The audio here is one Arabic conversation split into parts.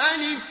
ألف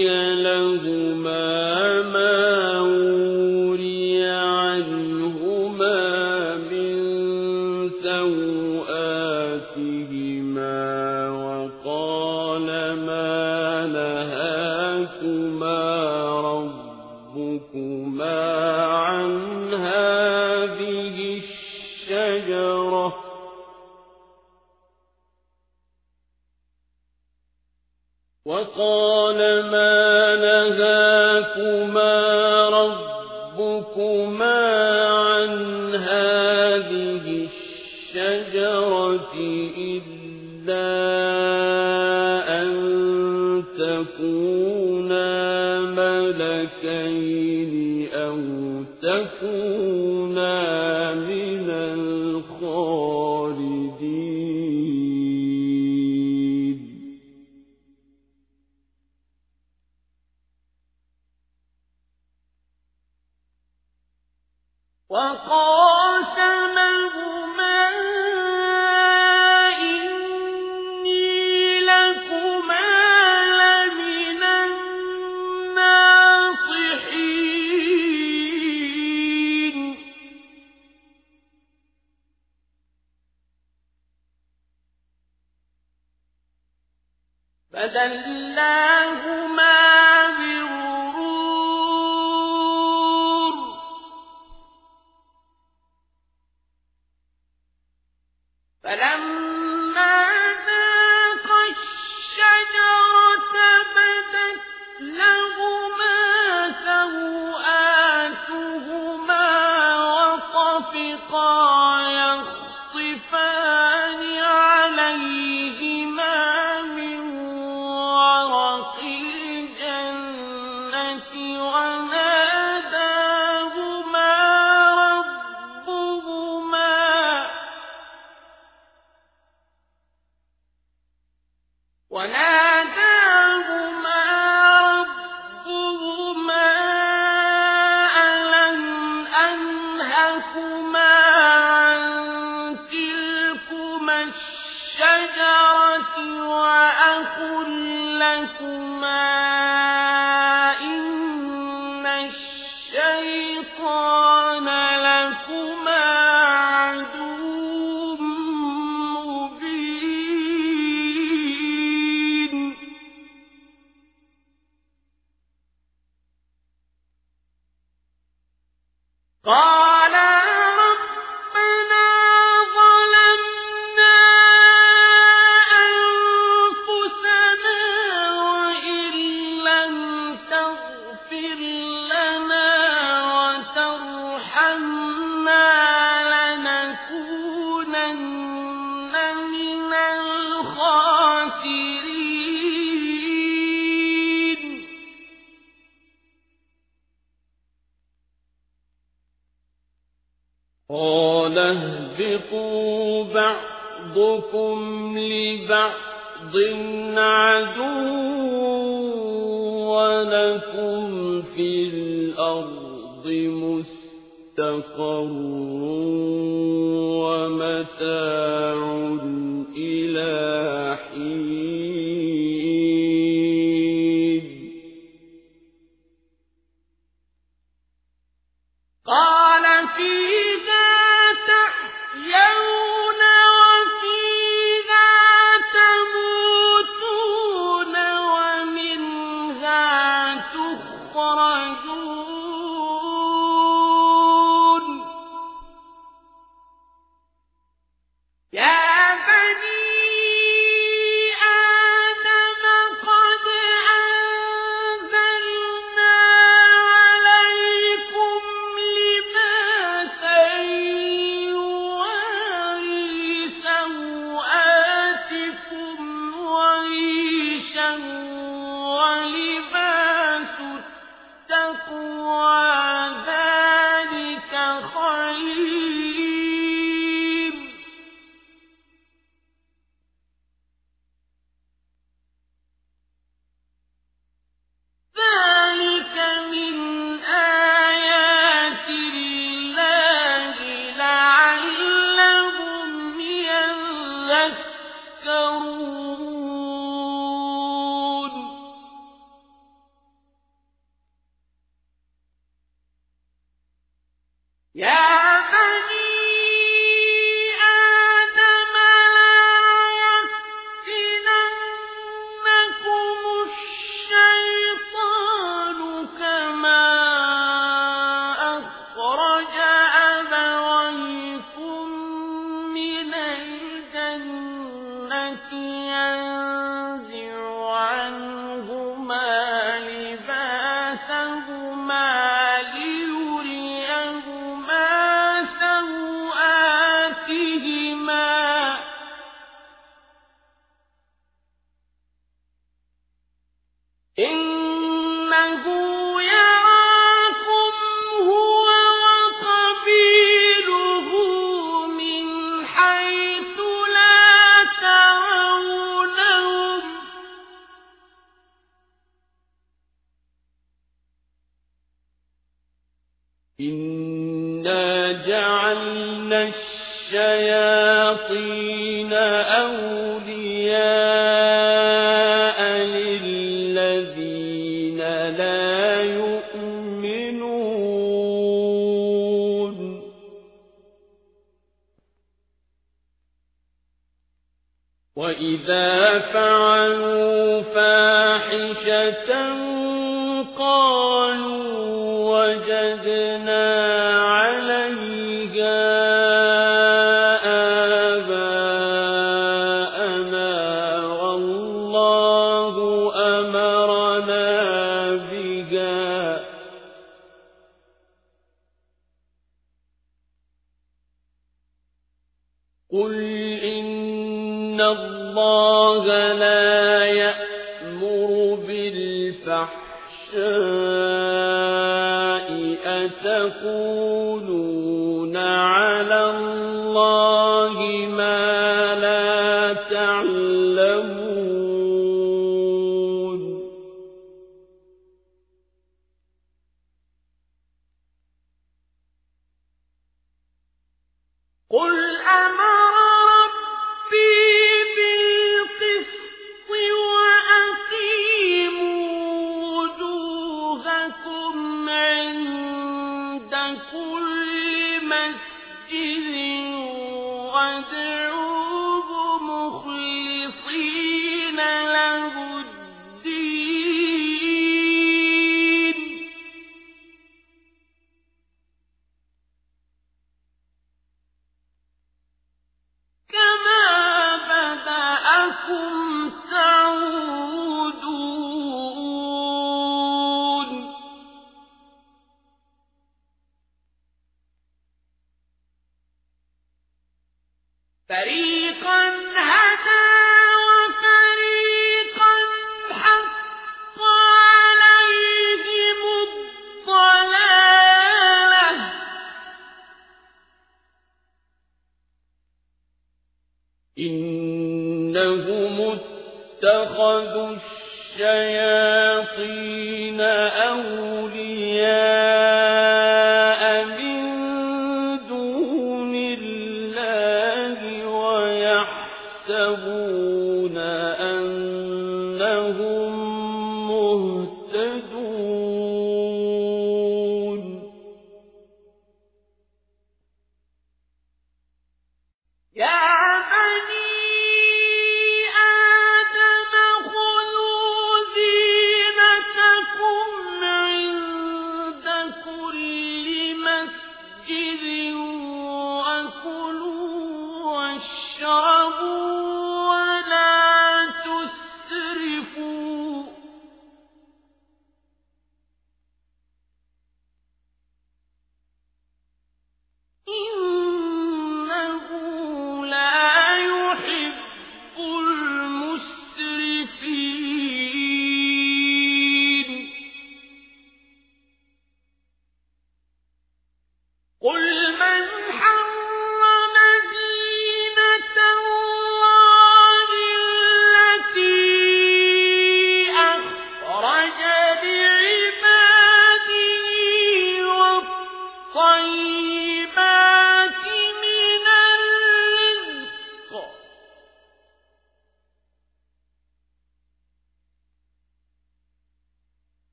يا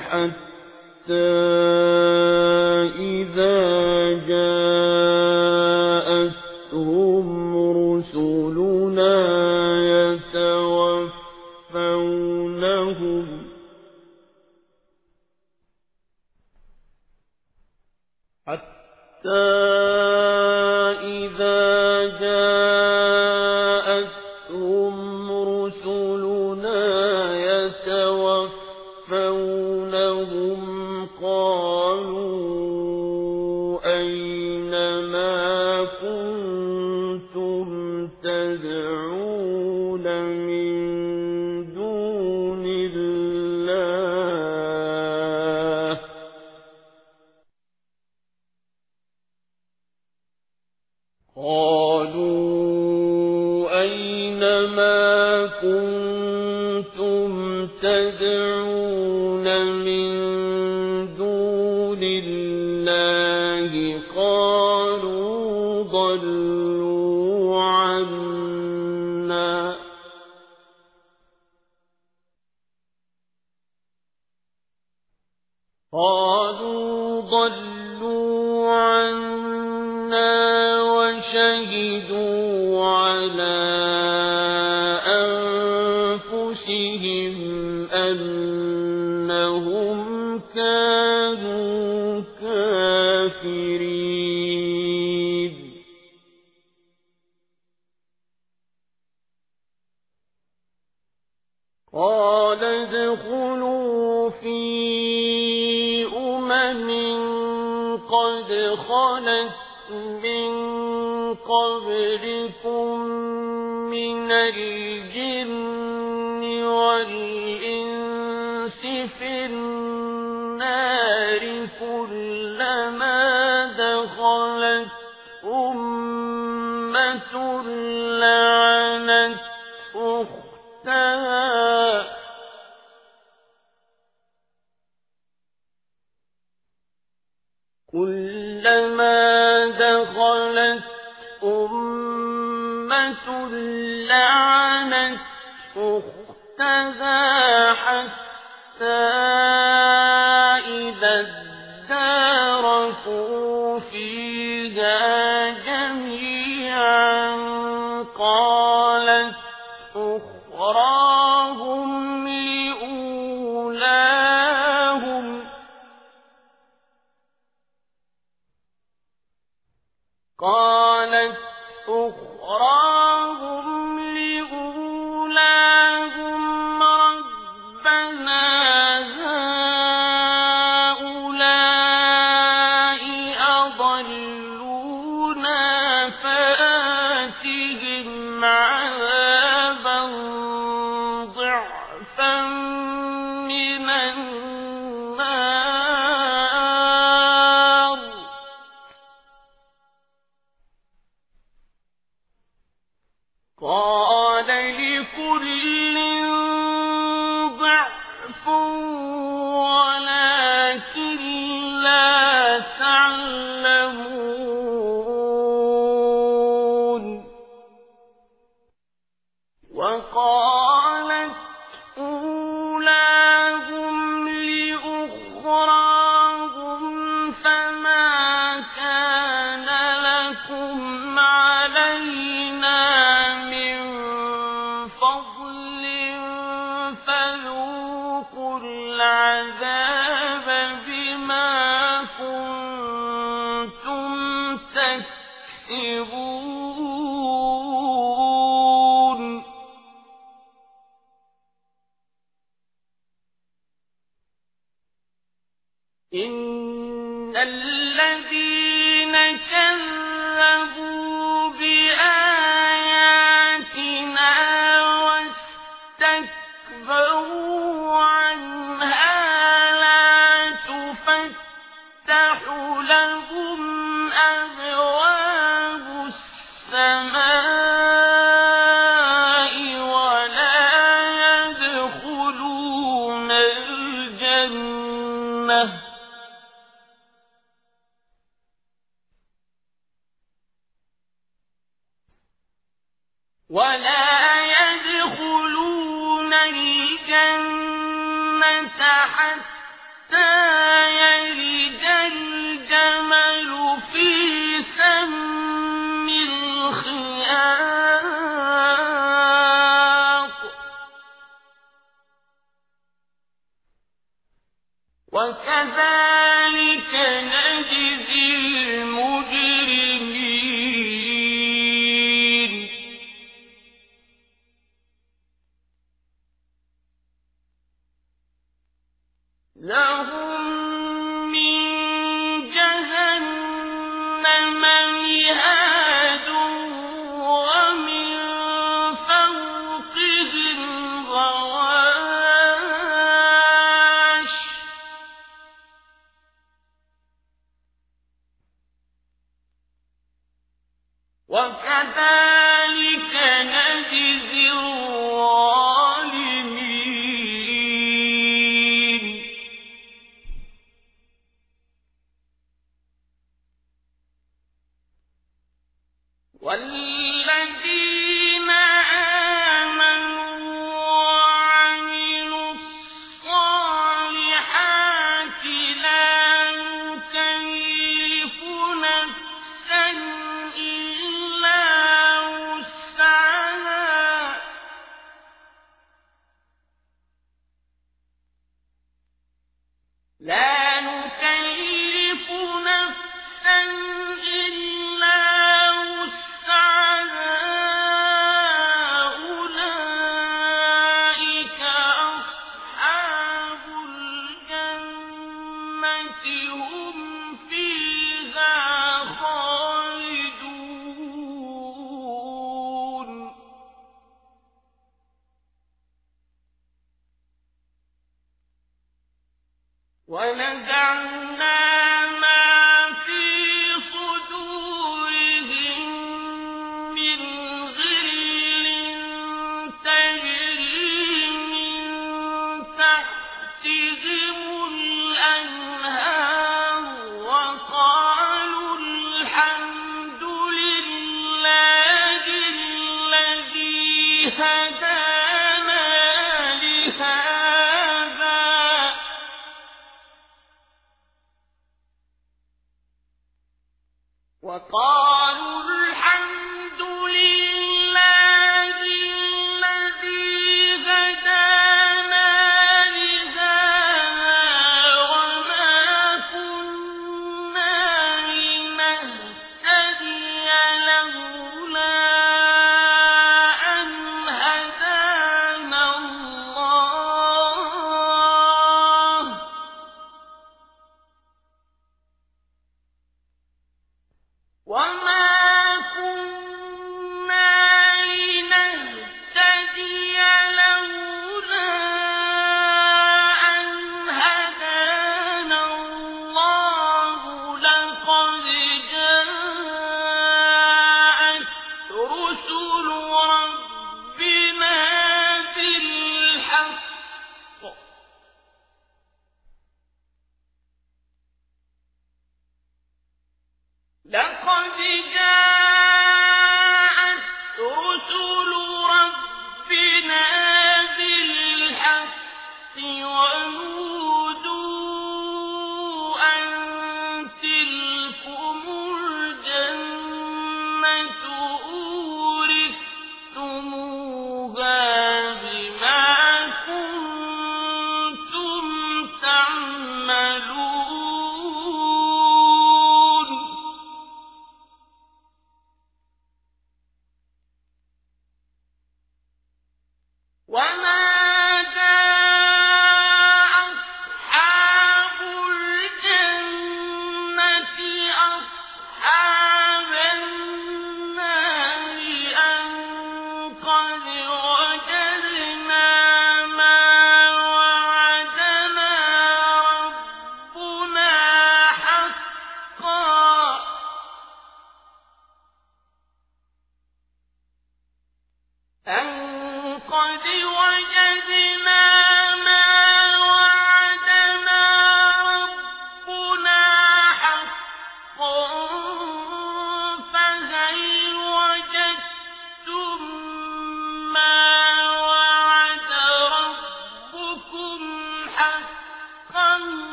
حتى ولا يدخلون الجنة حتى يلج الجمل في سم الخياق وكذلك نجد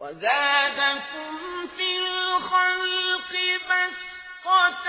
وَزَادَكُمْ فِي الْخَلْقِ بَسْطَةً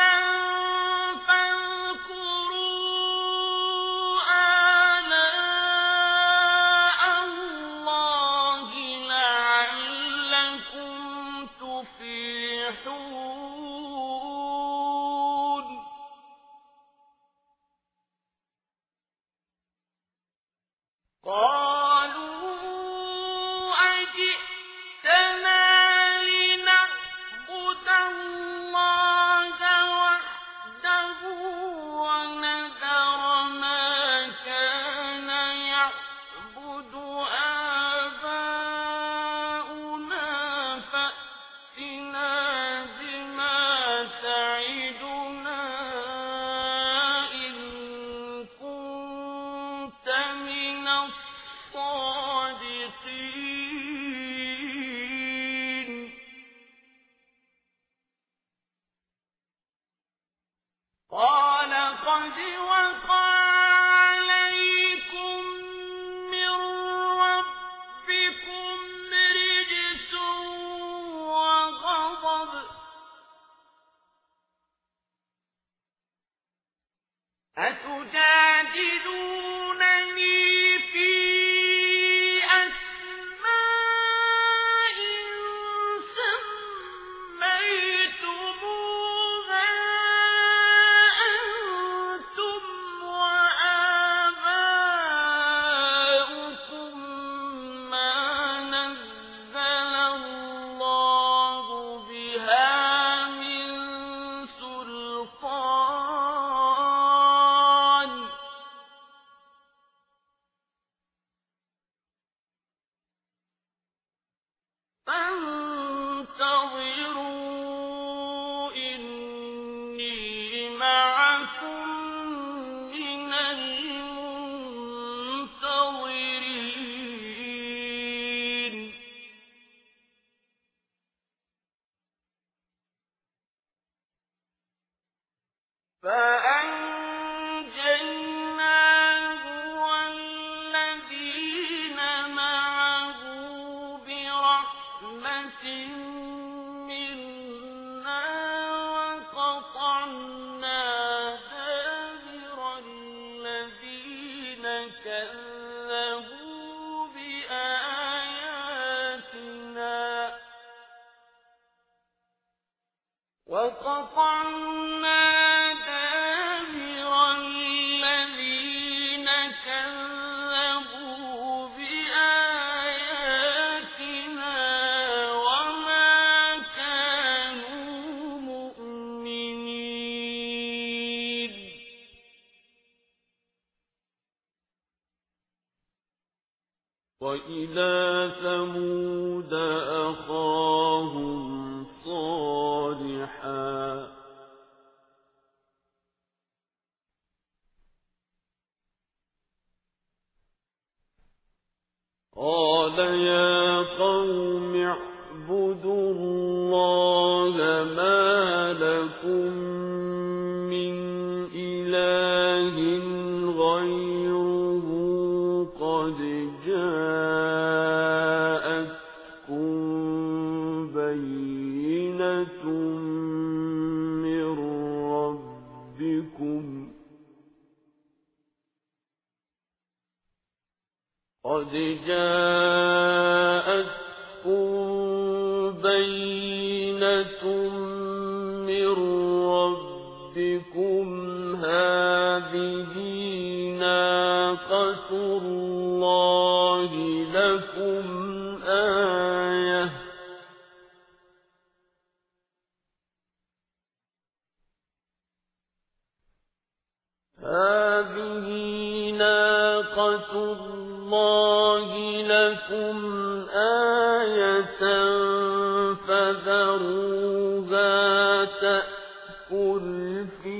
تأكل في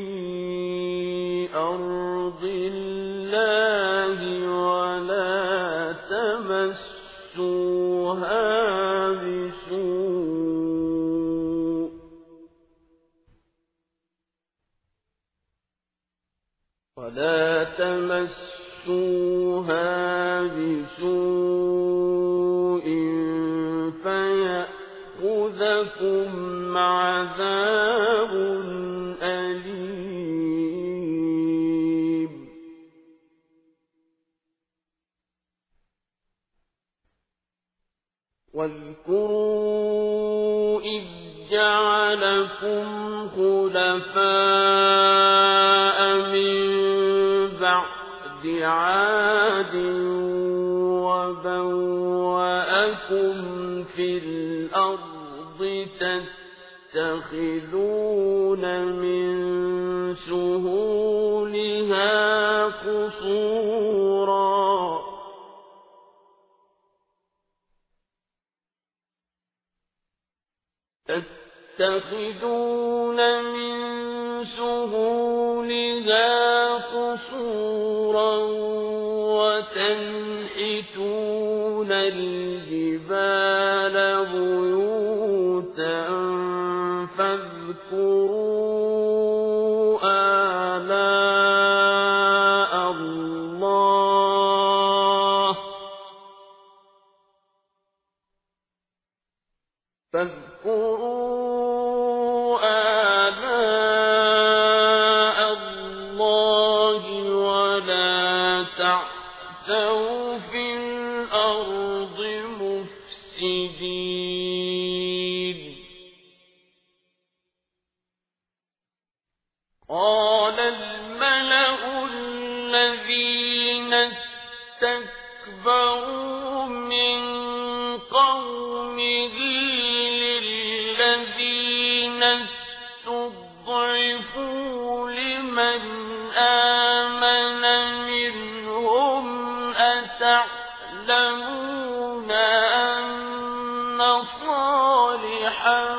أرض الله ولا تمسوها بسوء. ولا بسوء. عذاب أليم. واذكروا إذ جعلكم خلفاء من بعد عاد وبوأكم في الأرض تتبعون يتخذون من سهولها قصورا. يتخذون من سهولها قصورا وتنحتون الجبال يَقُولُ أن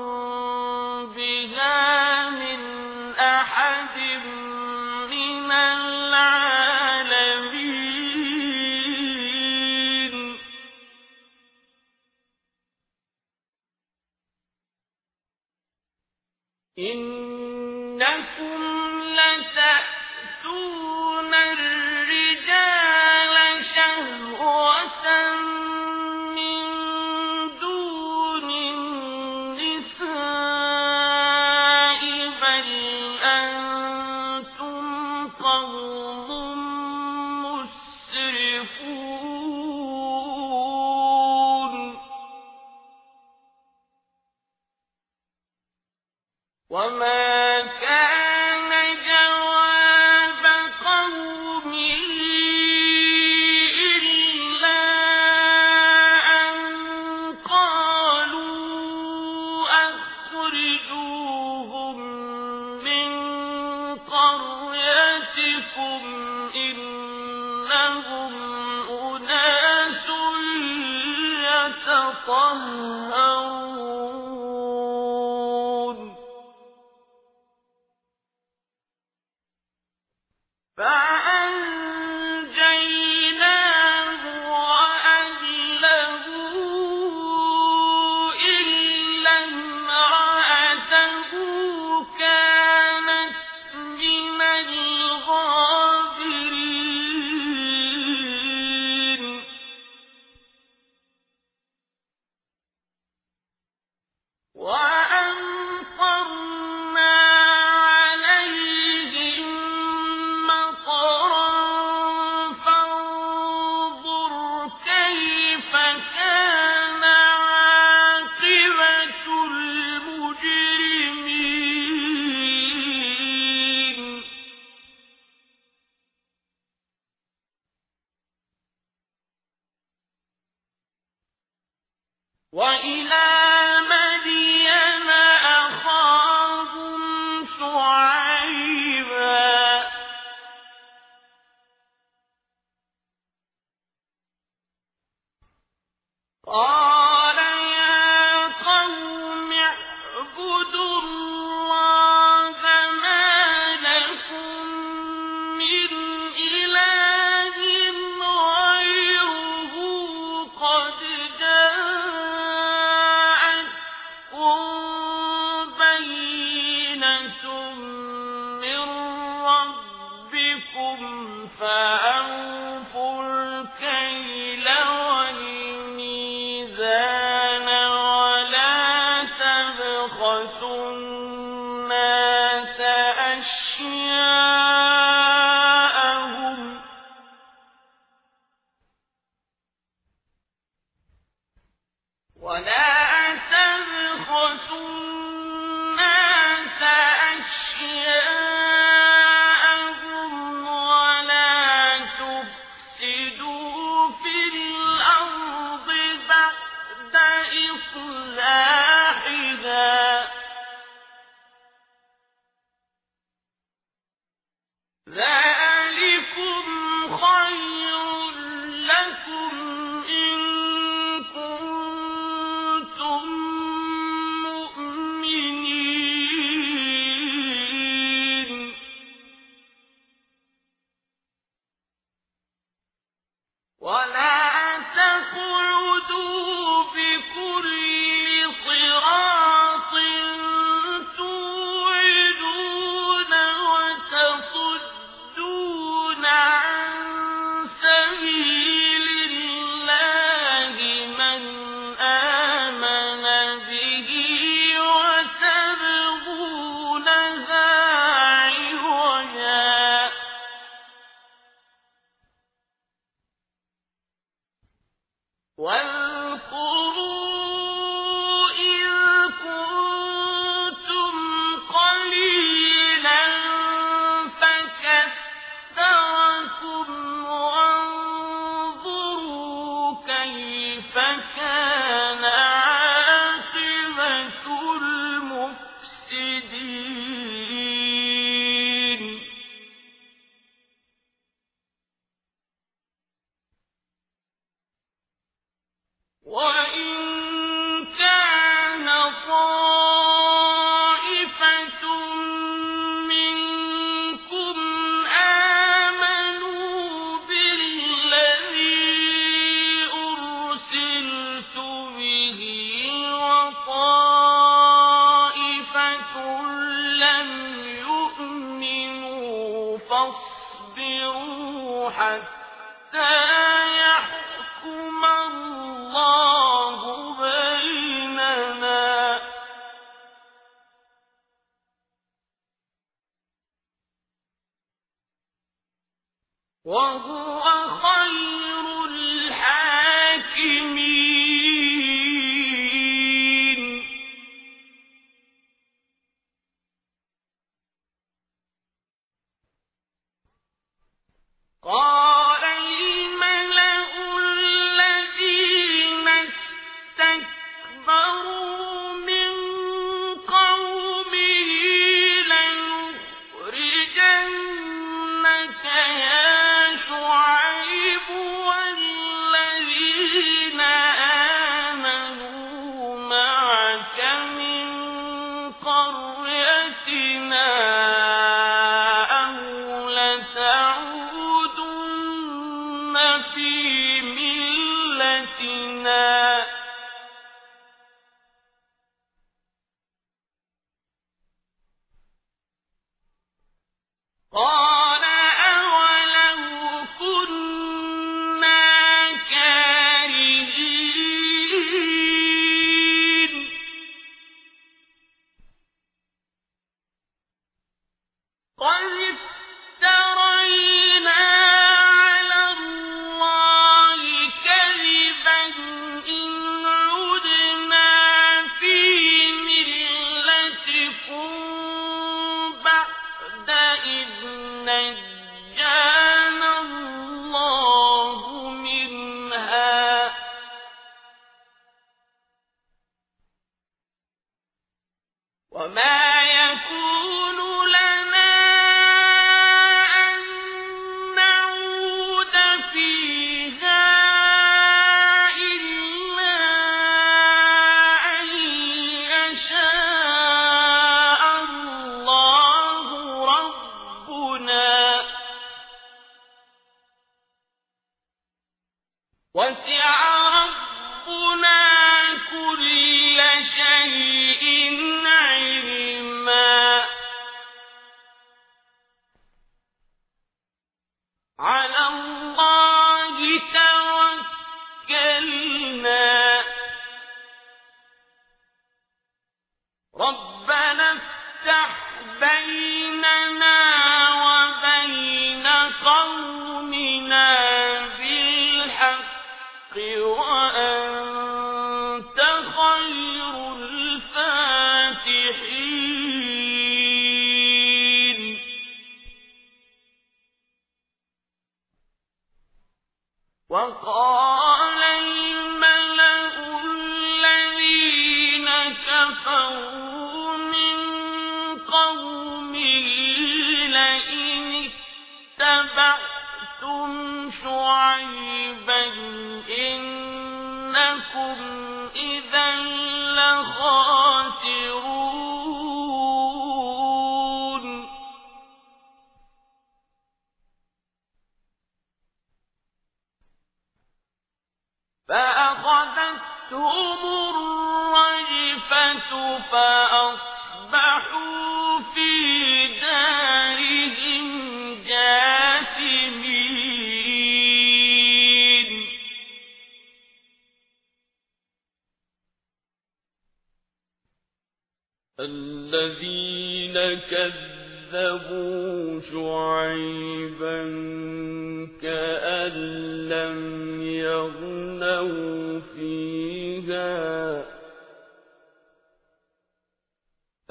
خالدين فيها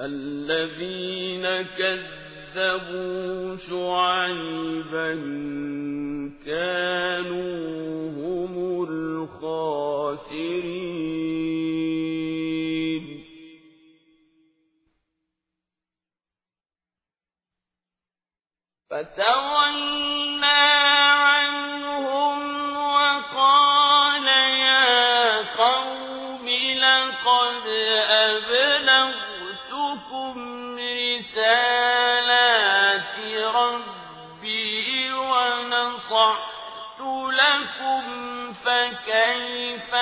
الذين كذبوا شعيبا كانوا هم الخاسرين فتوى برسالات ربي ونصحت لكم فكيف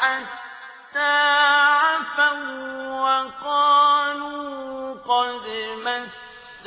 حتى عفوا وقالوا قد مس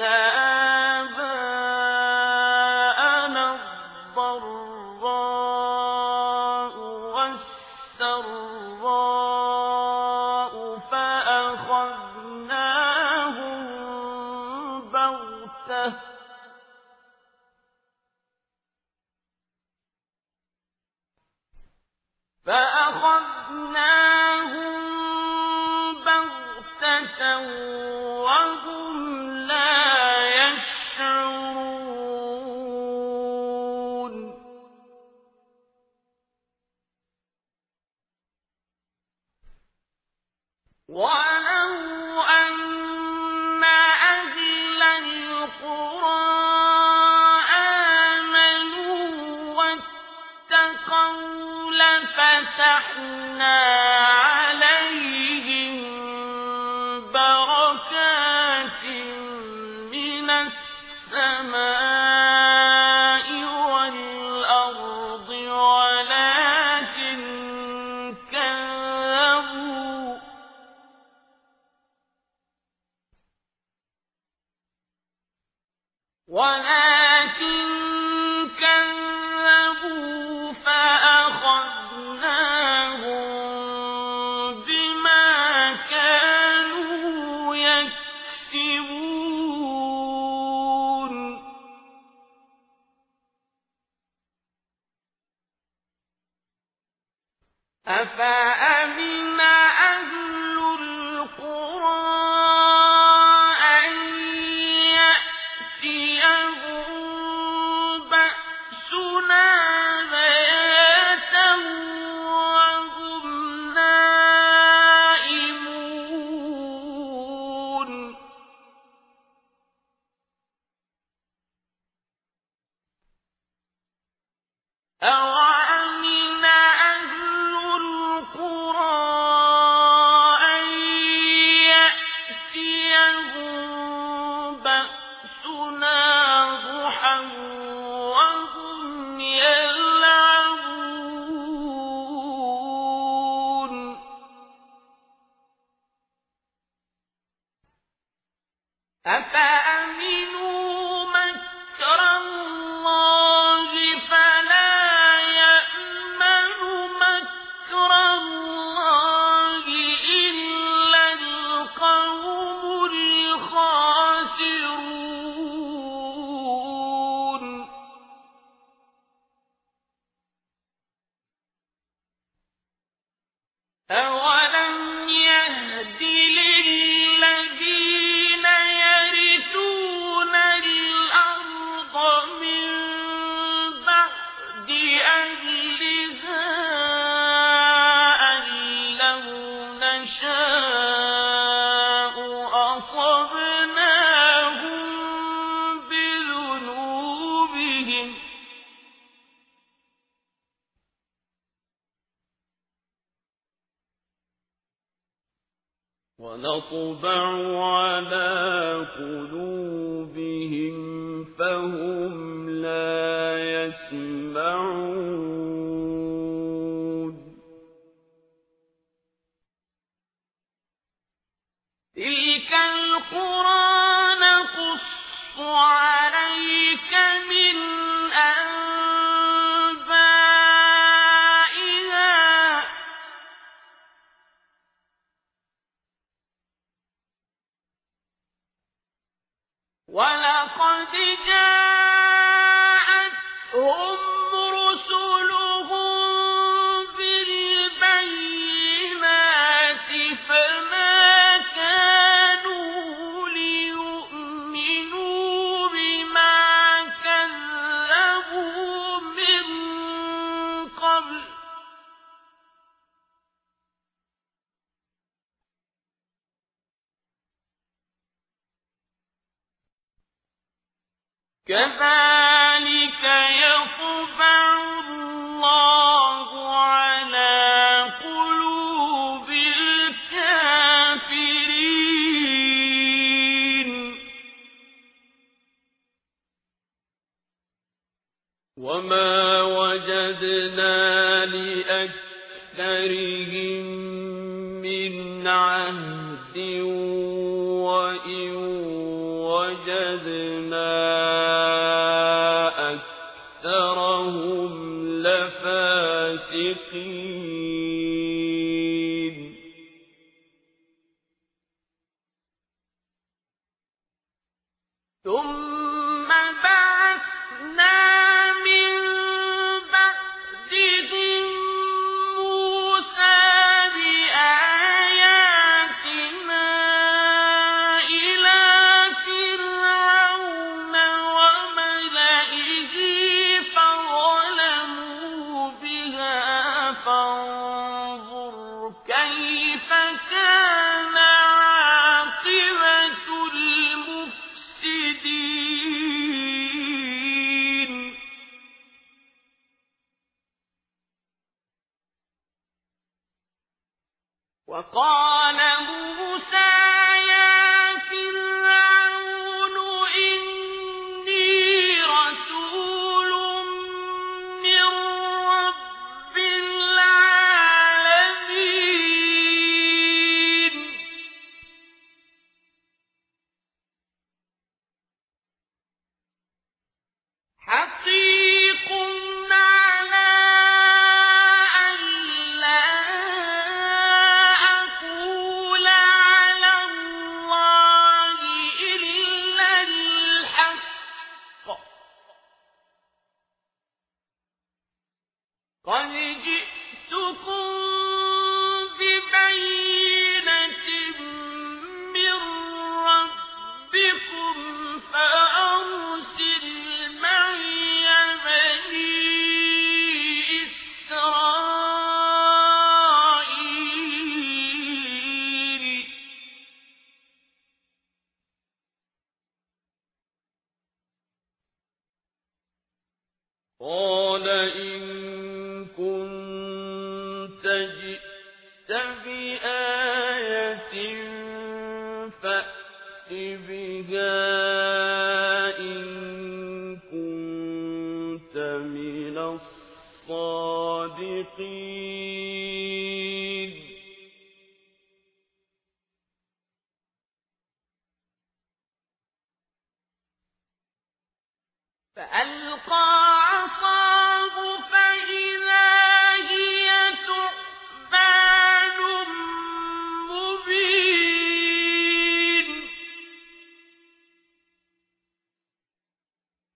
جاءتهم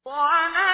ونزع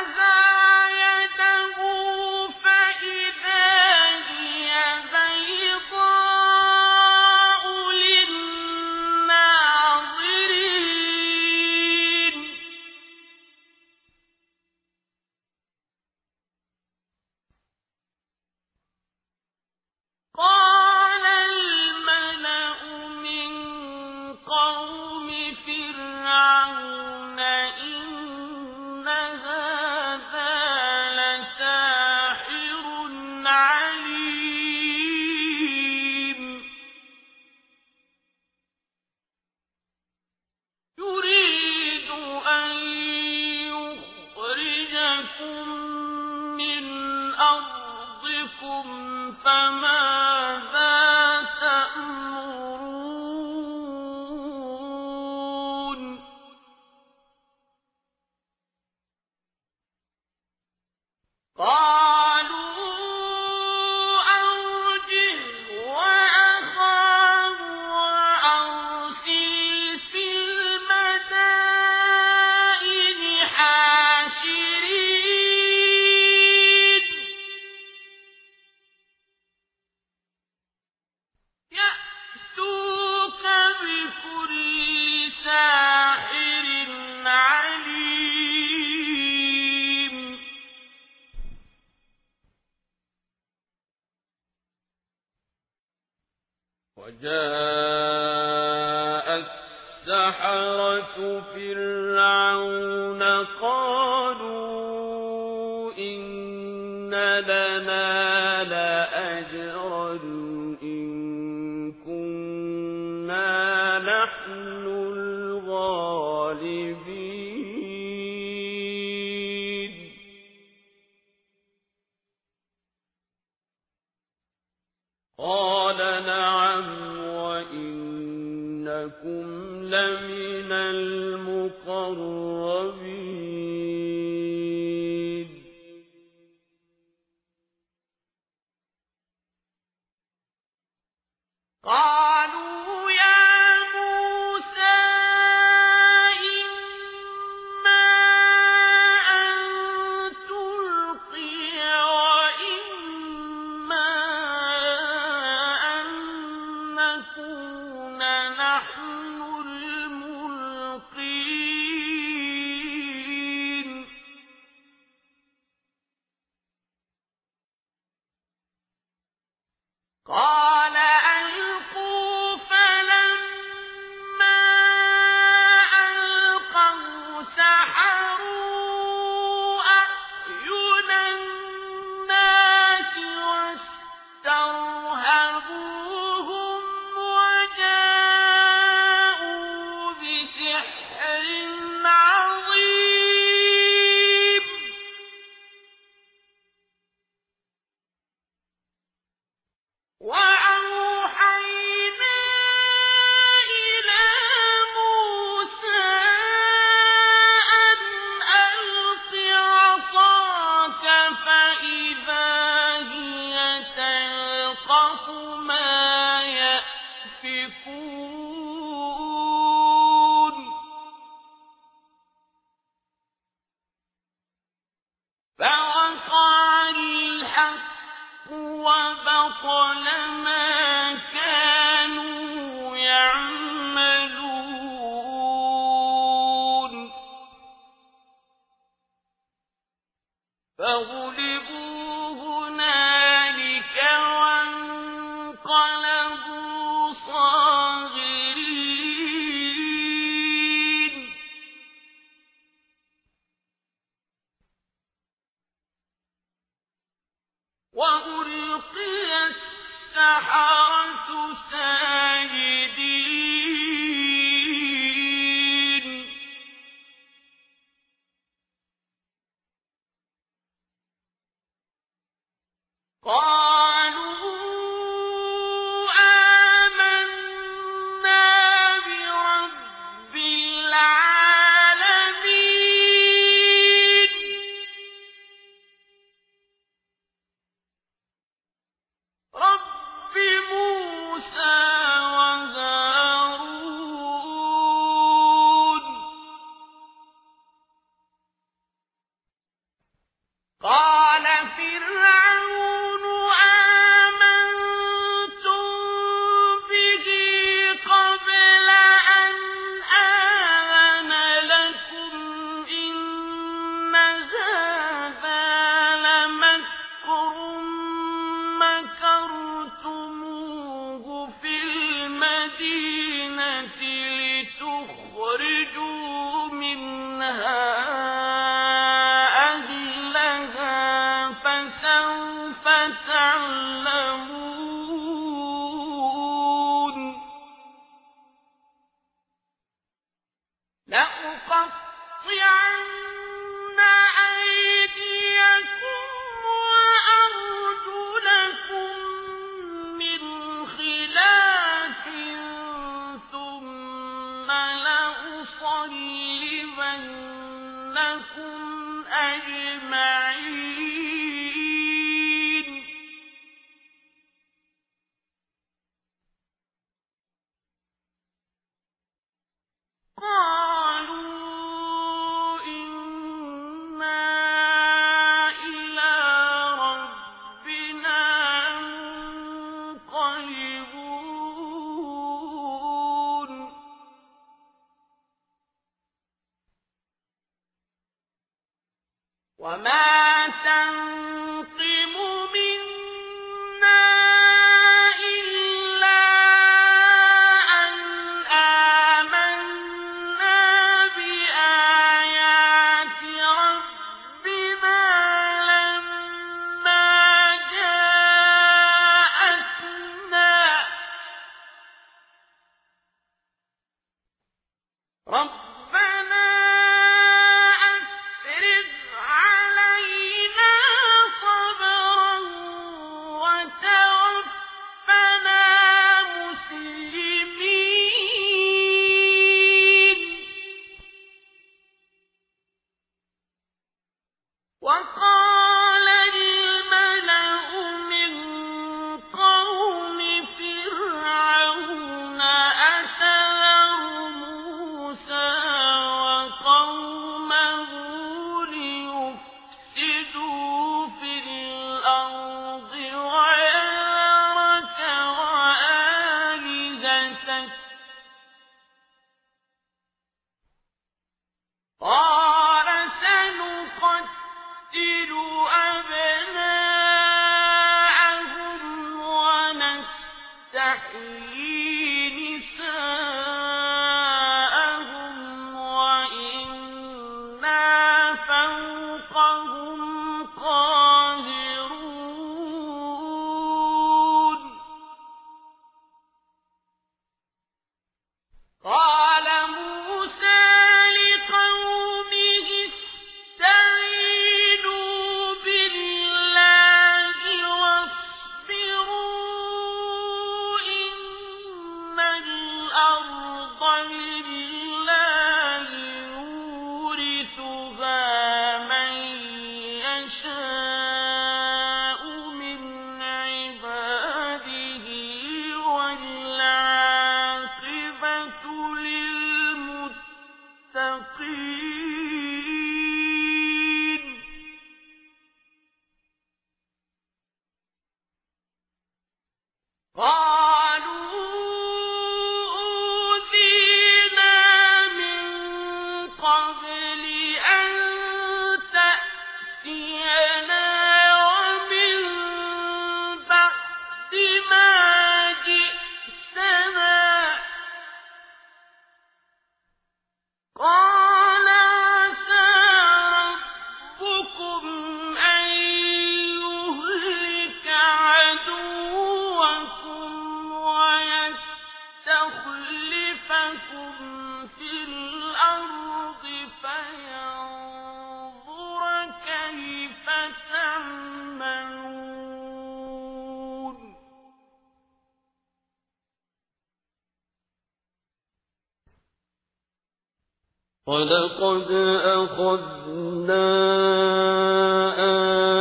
لقد أخذنا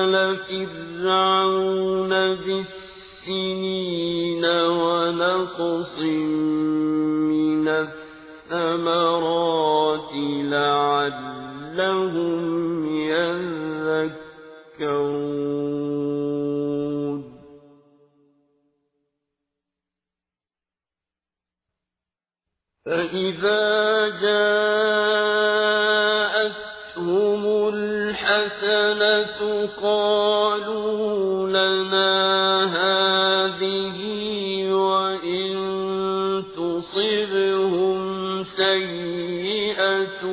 آل فرعون بالسنين ونقص من الثمرات لعلهم يذكرون. فإذا قالوا لنا هذه وإن تصبهم سيئة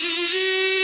咦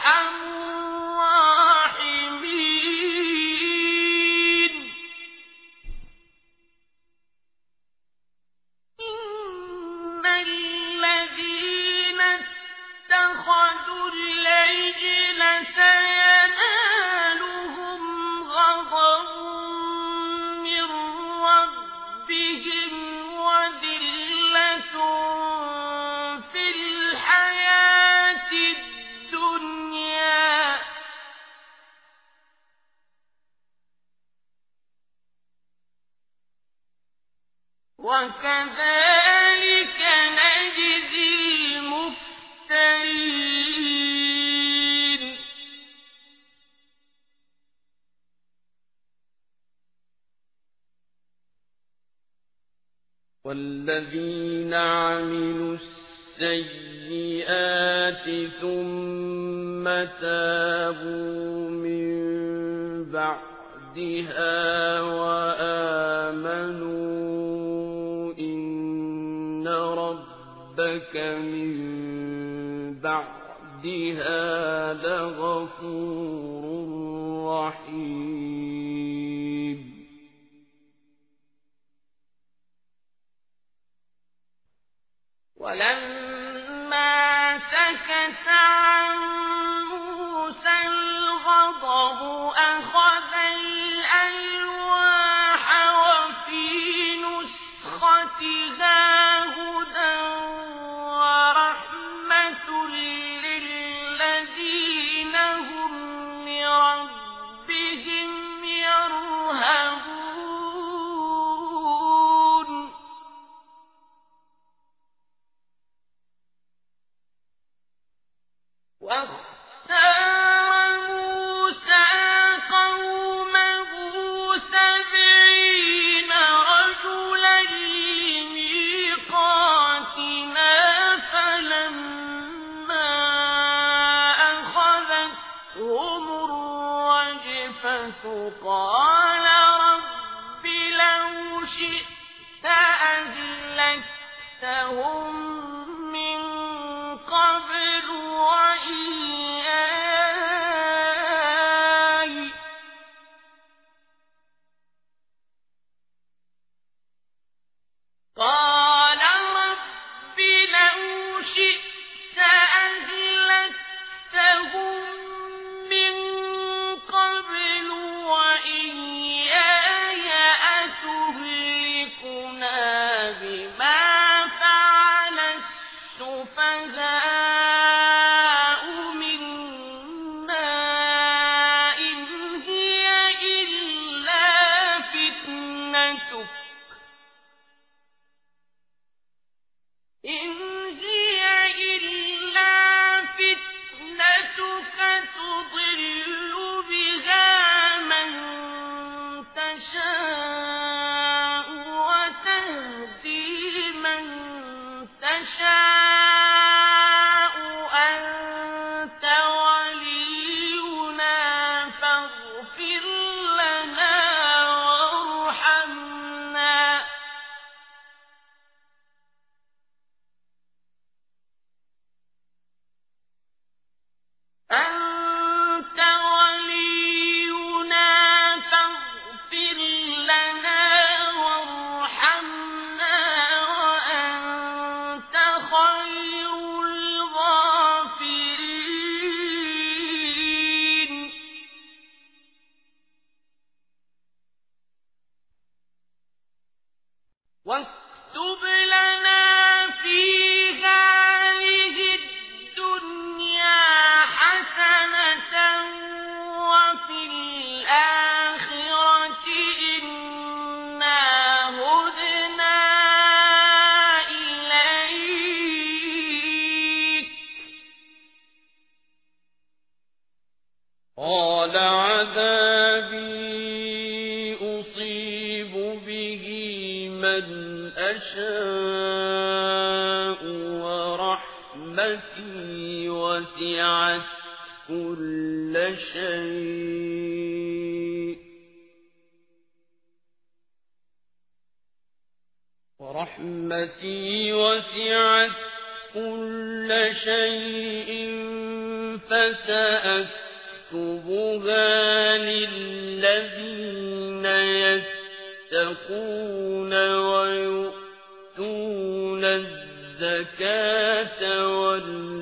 أرحم ورحمتي وسعت كل شيء فسأكتبها للذين يتقون ويؤتون الزكاة والمسلمين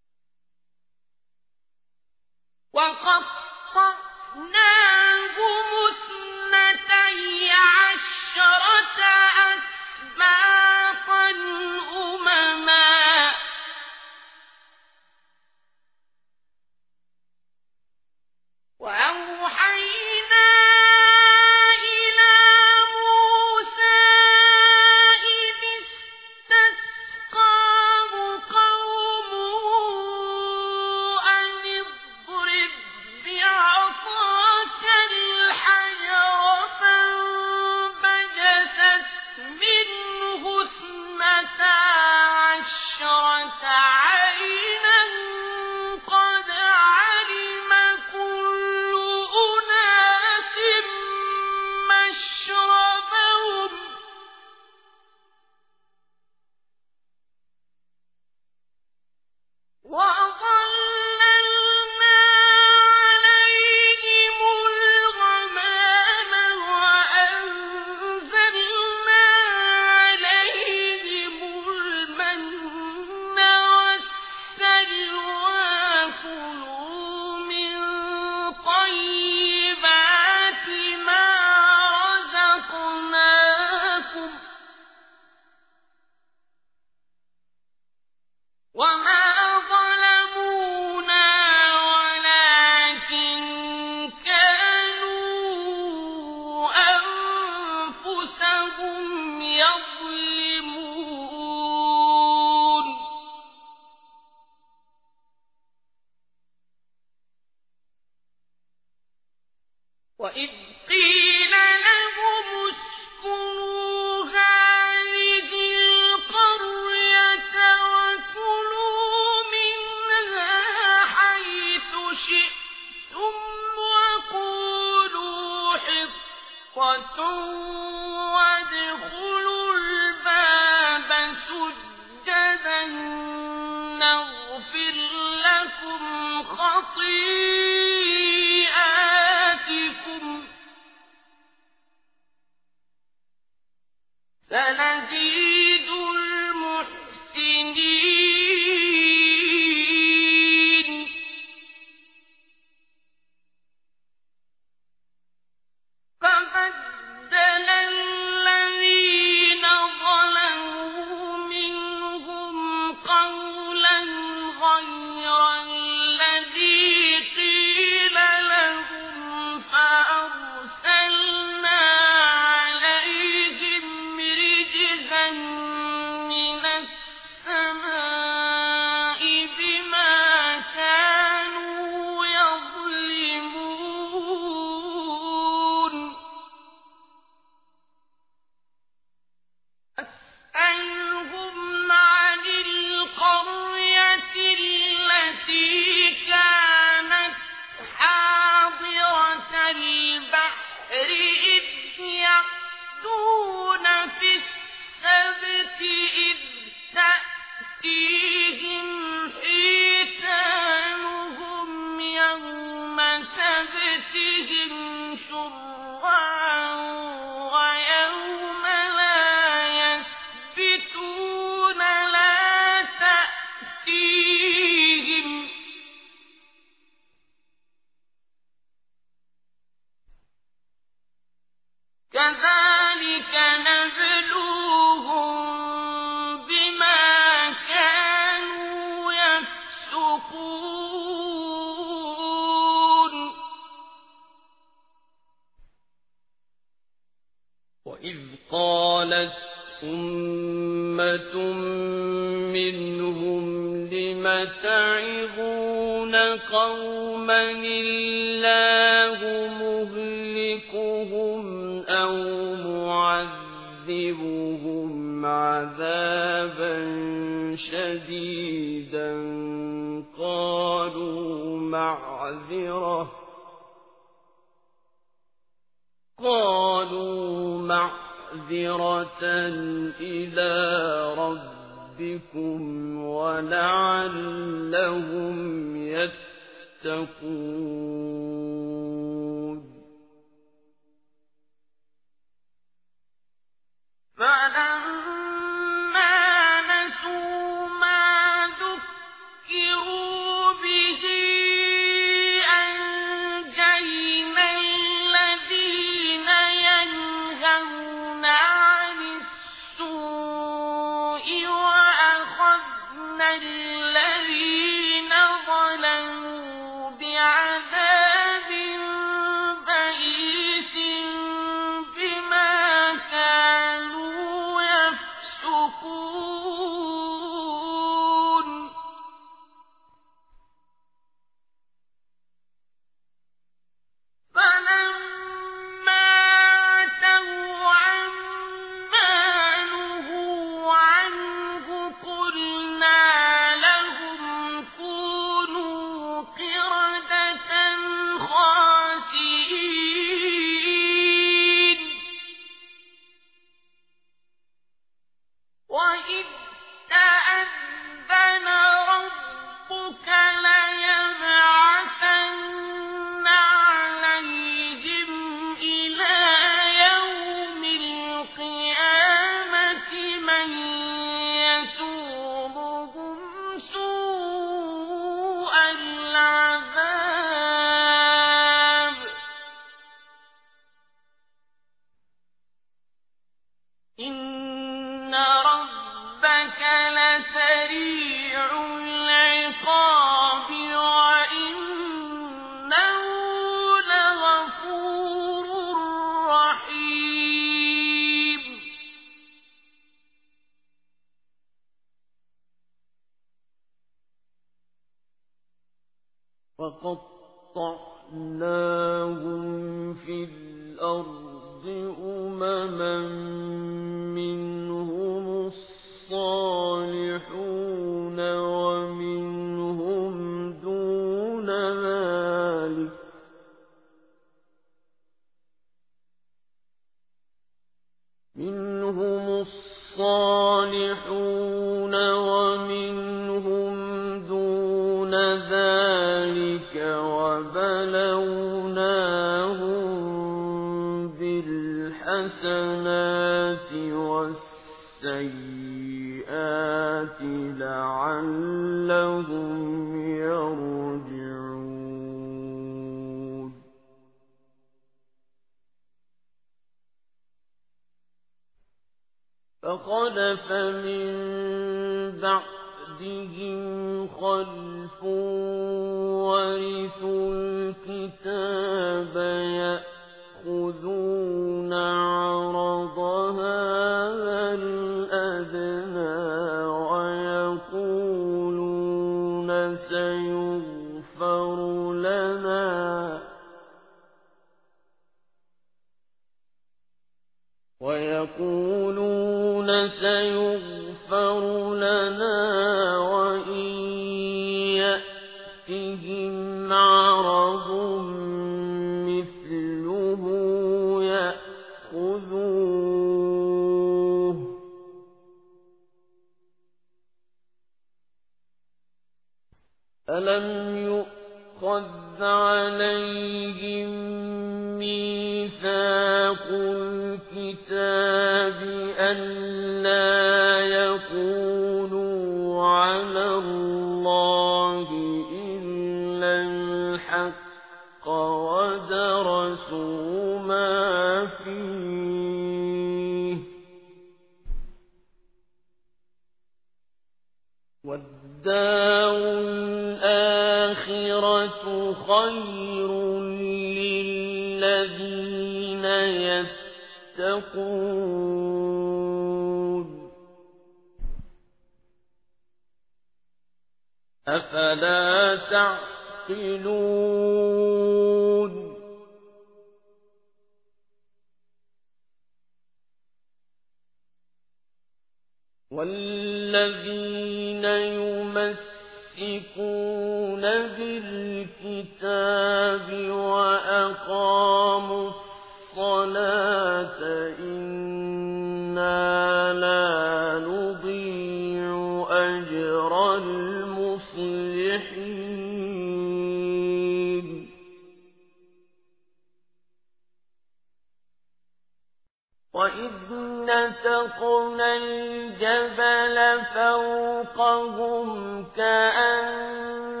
وإذ نتقنا الجبل فوقهم كأنه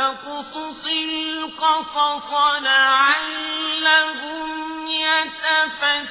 فاقصص القصص لعلهم يتفكرون.